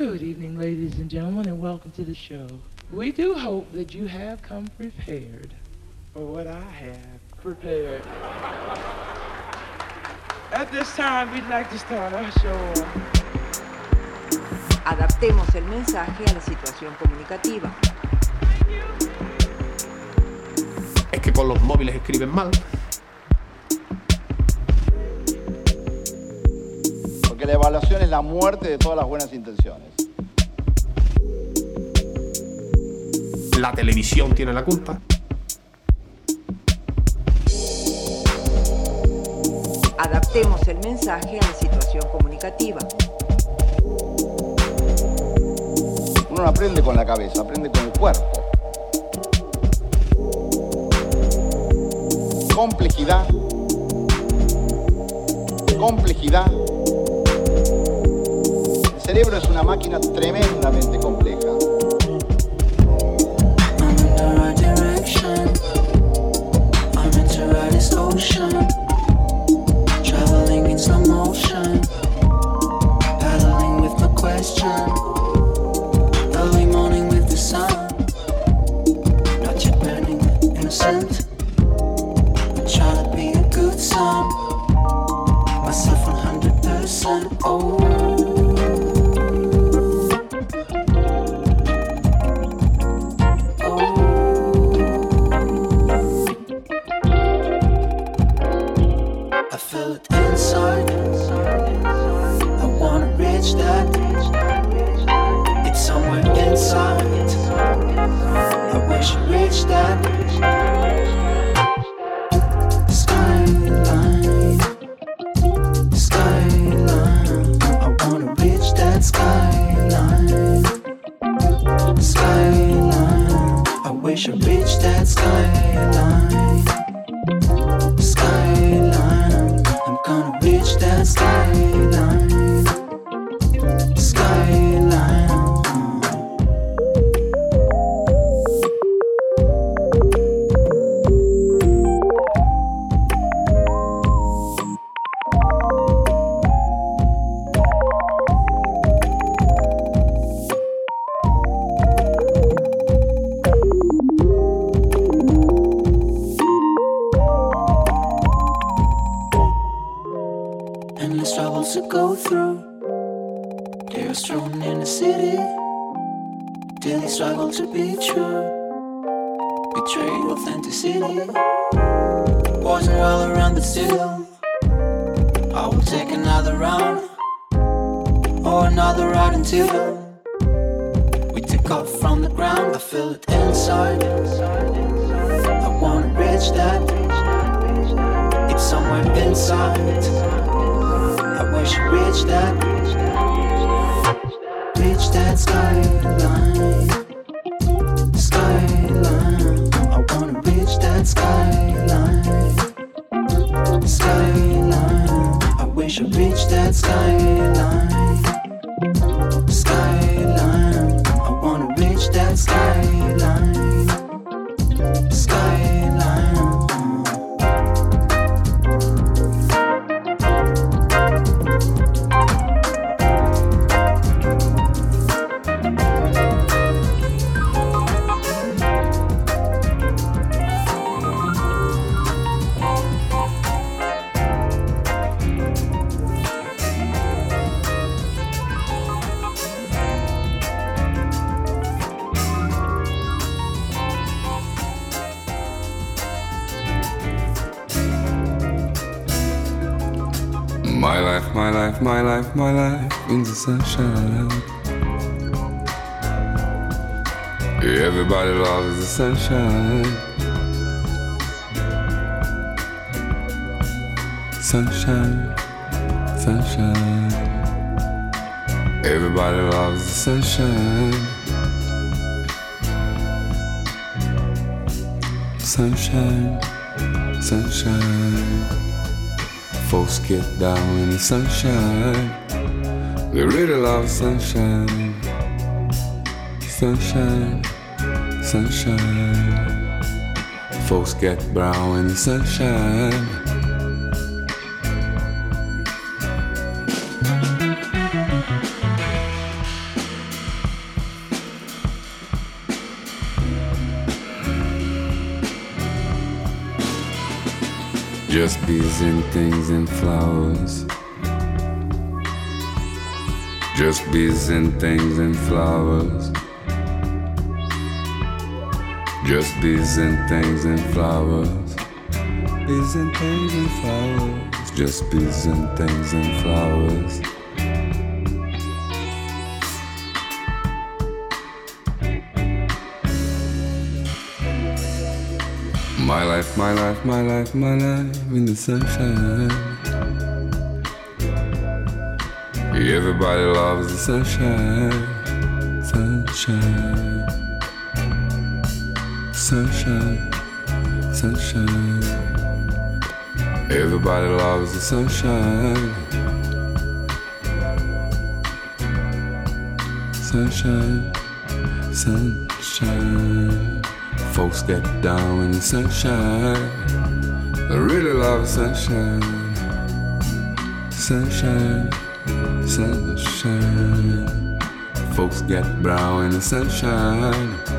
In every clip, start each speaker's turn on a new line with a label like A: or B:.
A: Good evening, ladies and gentlemen, and welcome to the show. We do hope that you have come prepared for what I have prepared. At this time, we'd like to start our show.
B: Adaptemos el mensaje a la situación comunicativa.
C: Es que con los móviles escriben mal.
D: La evaluación es la muerte de todas las buenas intenciones.
C: La televisión tiene la culpa.
B: Adaptemos el mensaje a la situación comunicativa.
D: Uno no aprende con la cabeza, aprende con el cuerpo. Complejidad. Complejidad. El cerebro es una máquina tremendamente compleja.
E: I reached that skyline that. It's somewhere inside. I wish I reached that. Reach that skyline. Skyline. I wanna reach that skyline. Skyline. I wish I reached that. Skyline.
F: My life, my life, my life, my life in the sunshine. Everybody loves the sunshine. Sunshine, sunshine. Everybody loves the sunshine. Sunshine, sunshine. Folks get down in the sunshine. They really love sunshine. Sunshine, sunshine. Folks get brown in the sunshine. Just bees and things and flowers. Just bees and things and flowers. Just bees and things and flowers. Bees and things and flowers. Just bees and things and flowers. My life, my life, my life, my life in the sunshine. Everybody loves the sunshine, sunshine, sunshine, sunshine. Everybody loves the sunshine, sunshine, sunshine. Folks get down in the sunshine. I really love sunshine, sunshine sunshine. Folks get brown in the sunshine.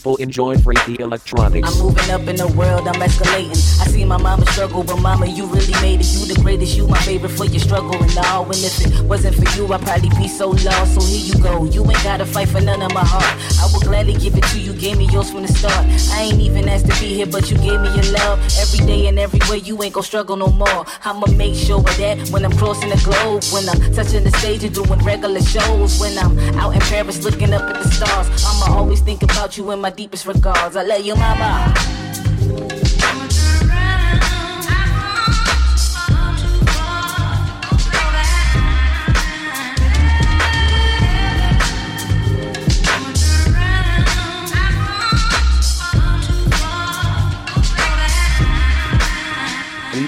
G: People enjoy freaky electronics.
H: I'm moving up in the world, I'm escalating. I see my mama struggle, but mama, you really made it. You the greatest, you my favorite for your struggle and all. And if it wasn't for you, I'd probably be so lost. So here you go. You ain't gotta fight for none of my heart. I will gladly give it to you, gave me yours from the start. I ain't even asked to be here, but you gave me your love. Every day and every way, you ain't gon' struggle no more. I'ma make sure of that when I'm crossing the globe, when I'm touching the stage and doing regular shows, when I'm out in Paris looking up at the stars. I'ma always think about you in my deepest regards. I love you, mama.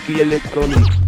G: Freaky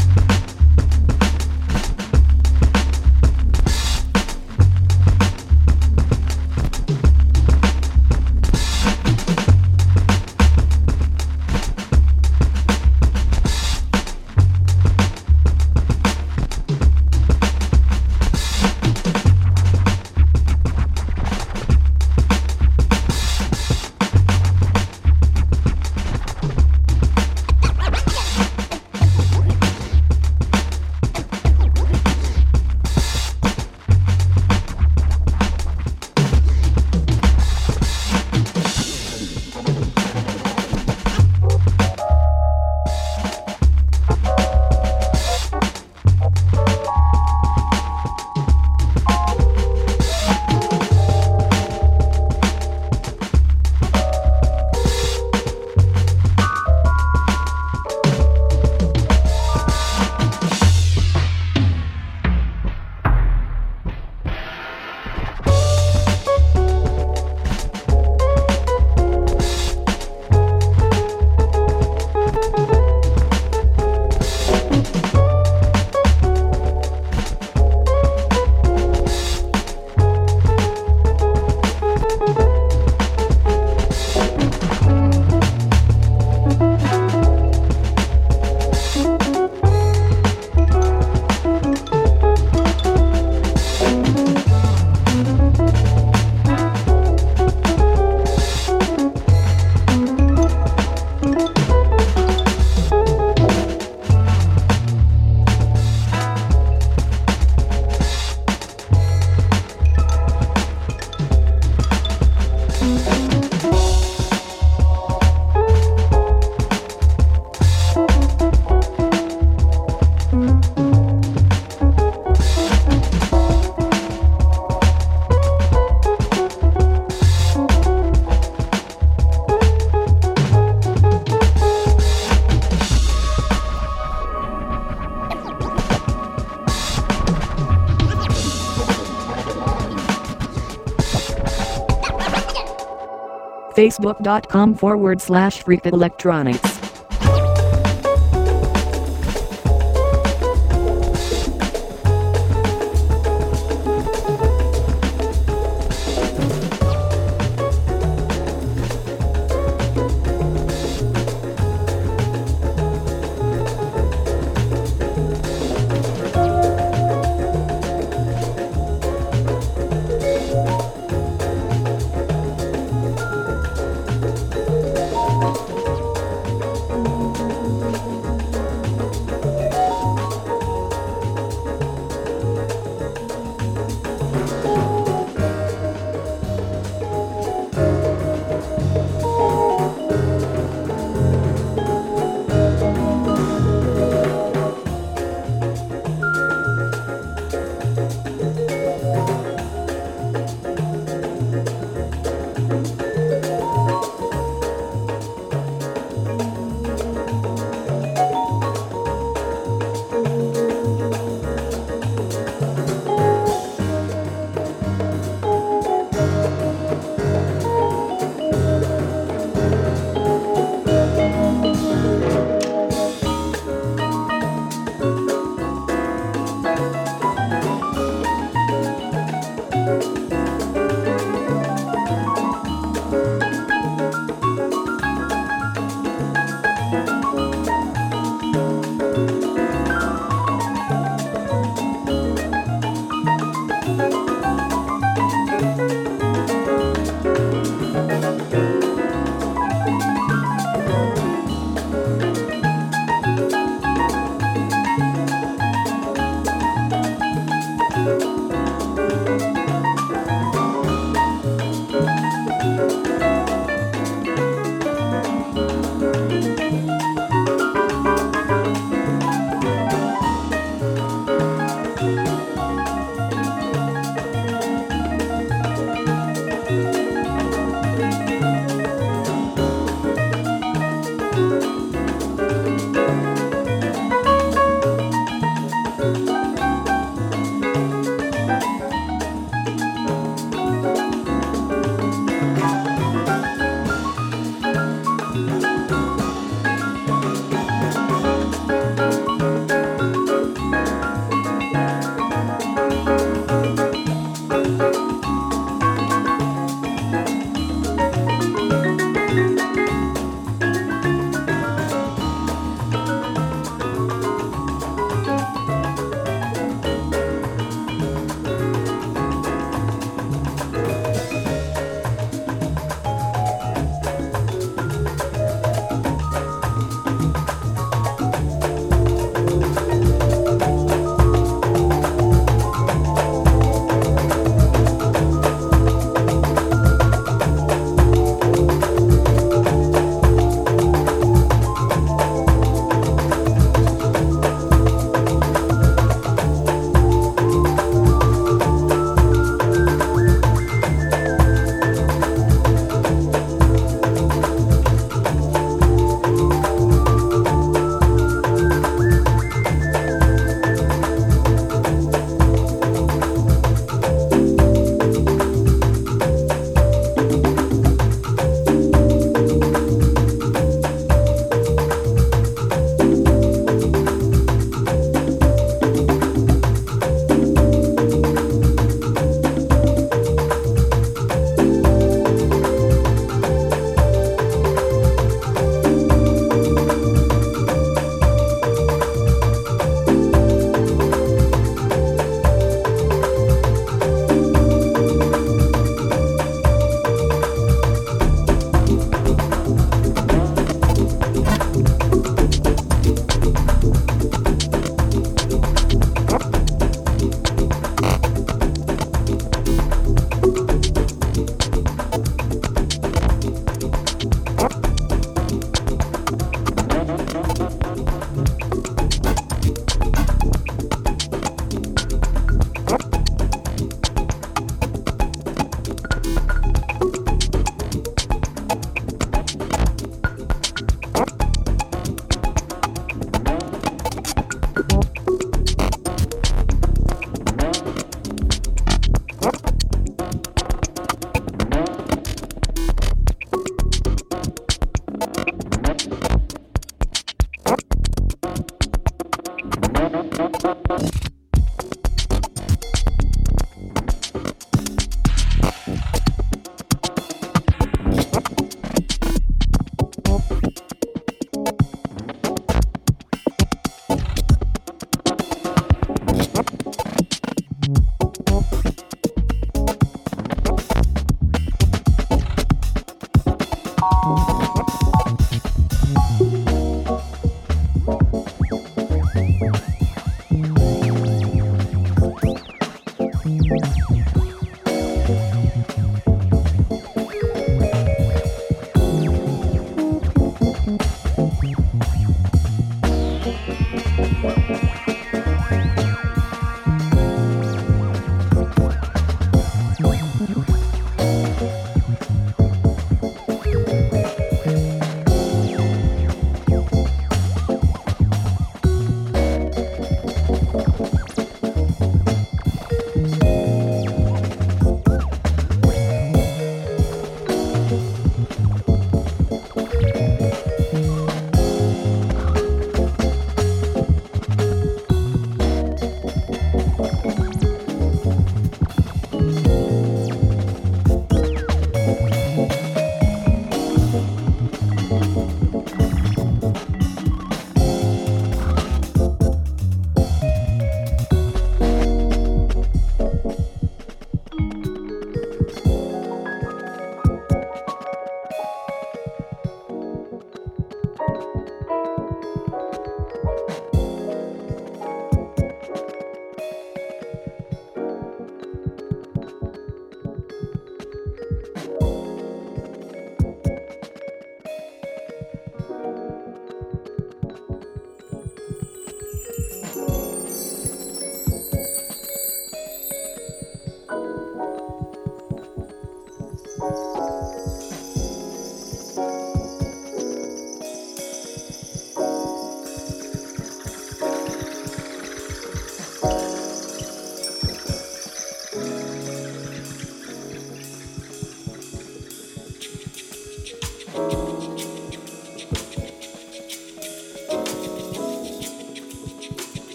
I: facebook.com forward slash freak electronics.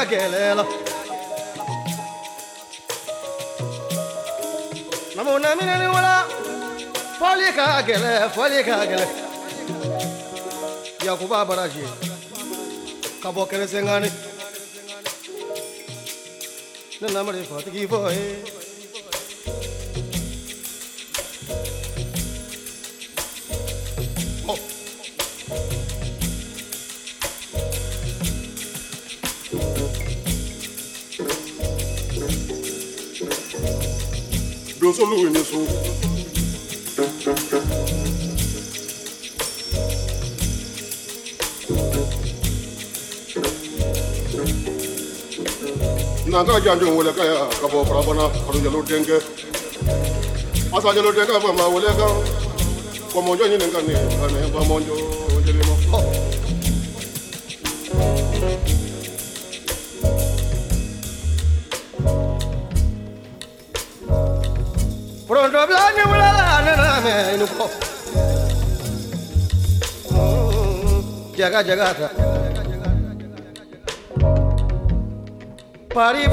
J: da guelela. Namuna minani wala, fole ka a fole ka gele. Yakuba Baraji, Kabo Keresengani. Nanamari Fatigi Boy. Ye
K: donsolu ni so nanga janjo wele kaya ka bɔ farabana kalo jalo denkɛ asa jalo denkɛ fɔ ma wele kan kɔmɔjɔ ɲini ka ne ka ne bamɔjɔ
J: pronto jaga ta pari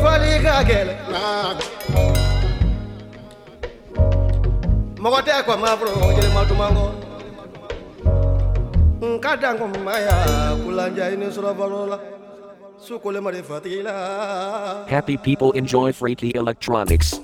J: maya kulanja ini
G: Happy people enjoy Freaky Electronics.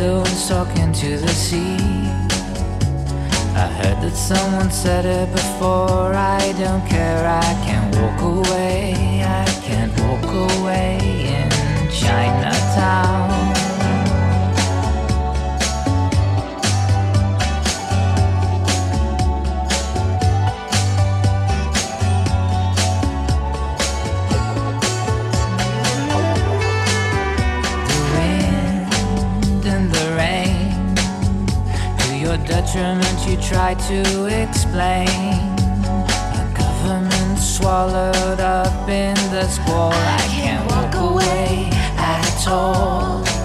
L: Shadows talking to the sea. I heard that someone said it before. I don't care, I can't walk away. I can't walk away in Chinatown. detriment you try to explain. A government swallowed up in the squall. I, I can't walk away at all.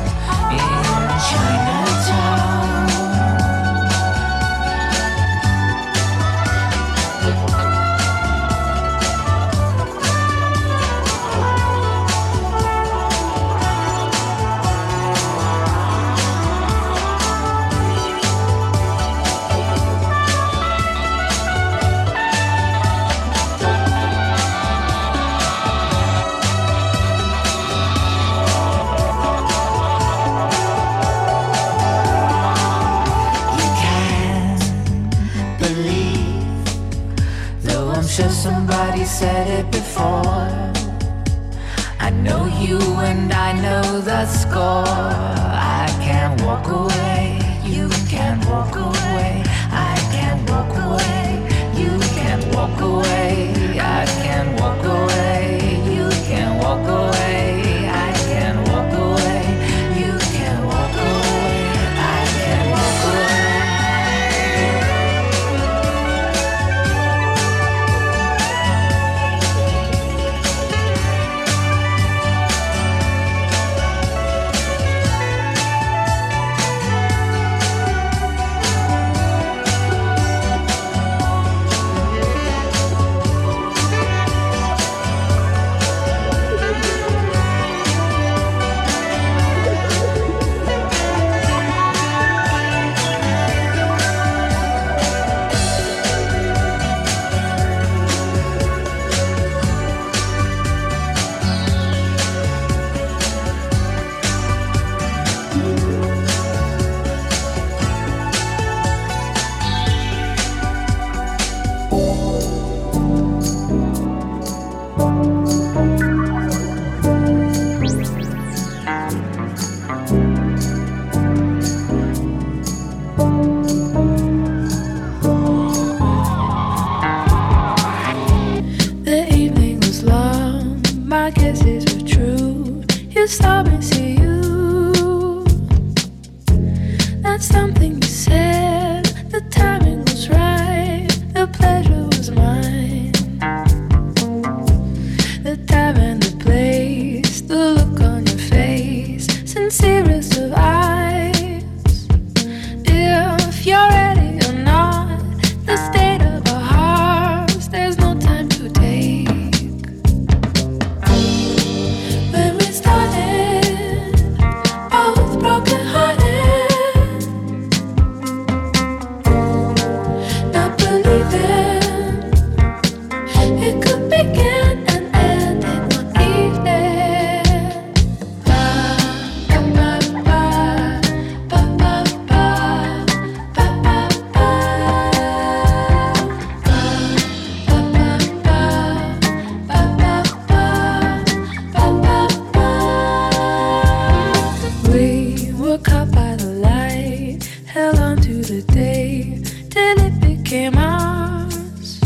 L: the
M: day till it became ours.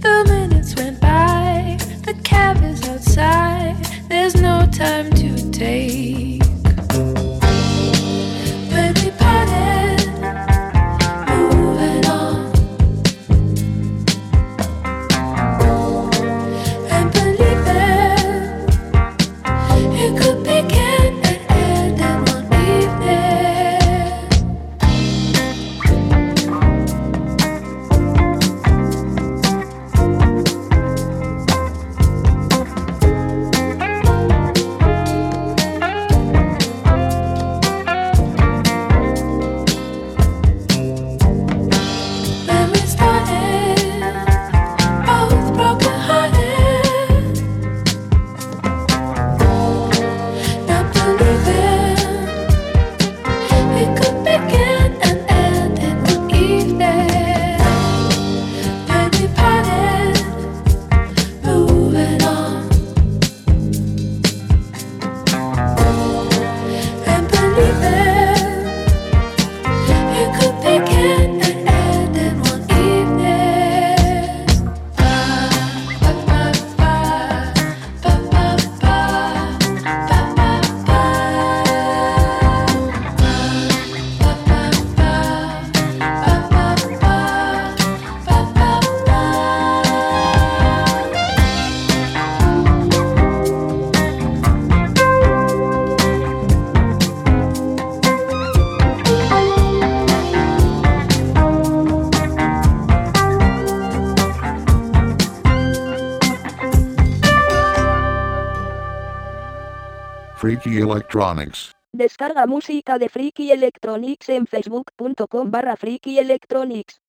M: The minutes went by, the cab is outside, there's no time to take.
N: Electronics.
O: Descarga música de Freaky Electronics en facebook.com barra Freaky Electronics.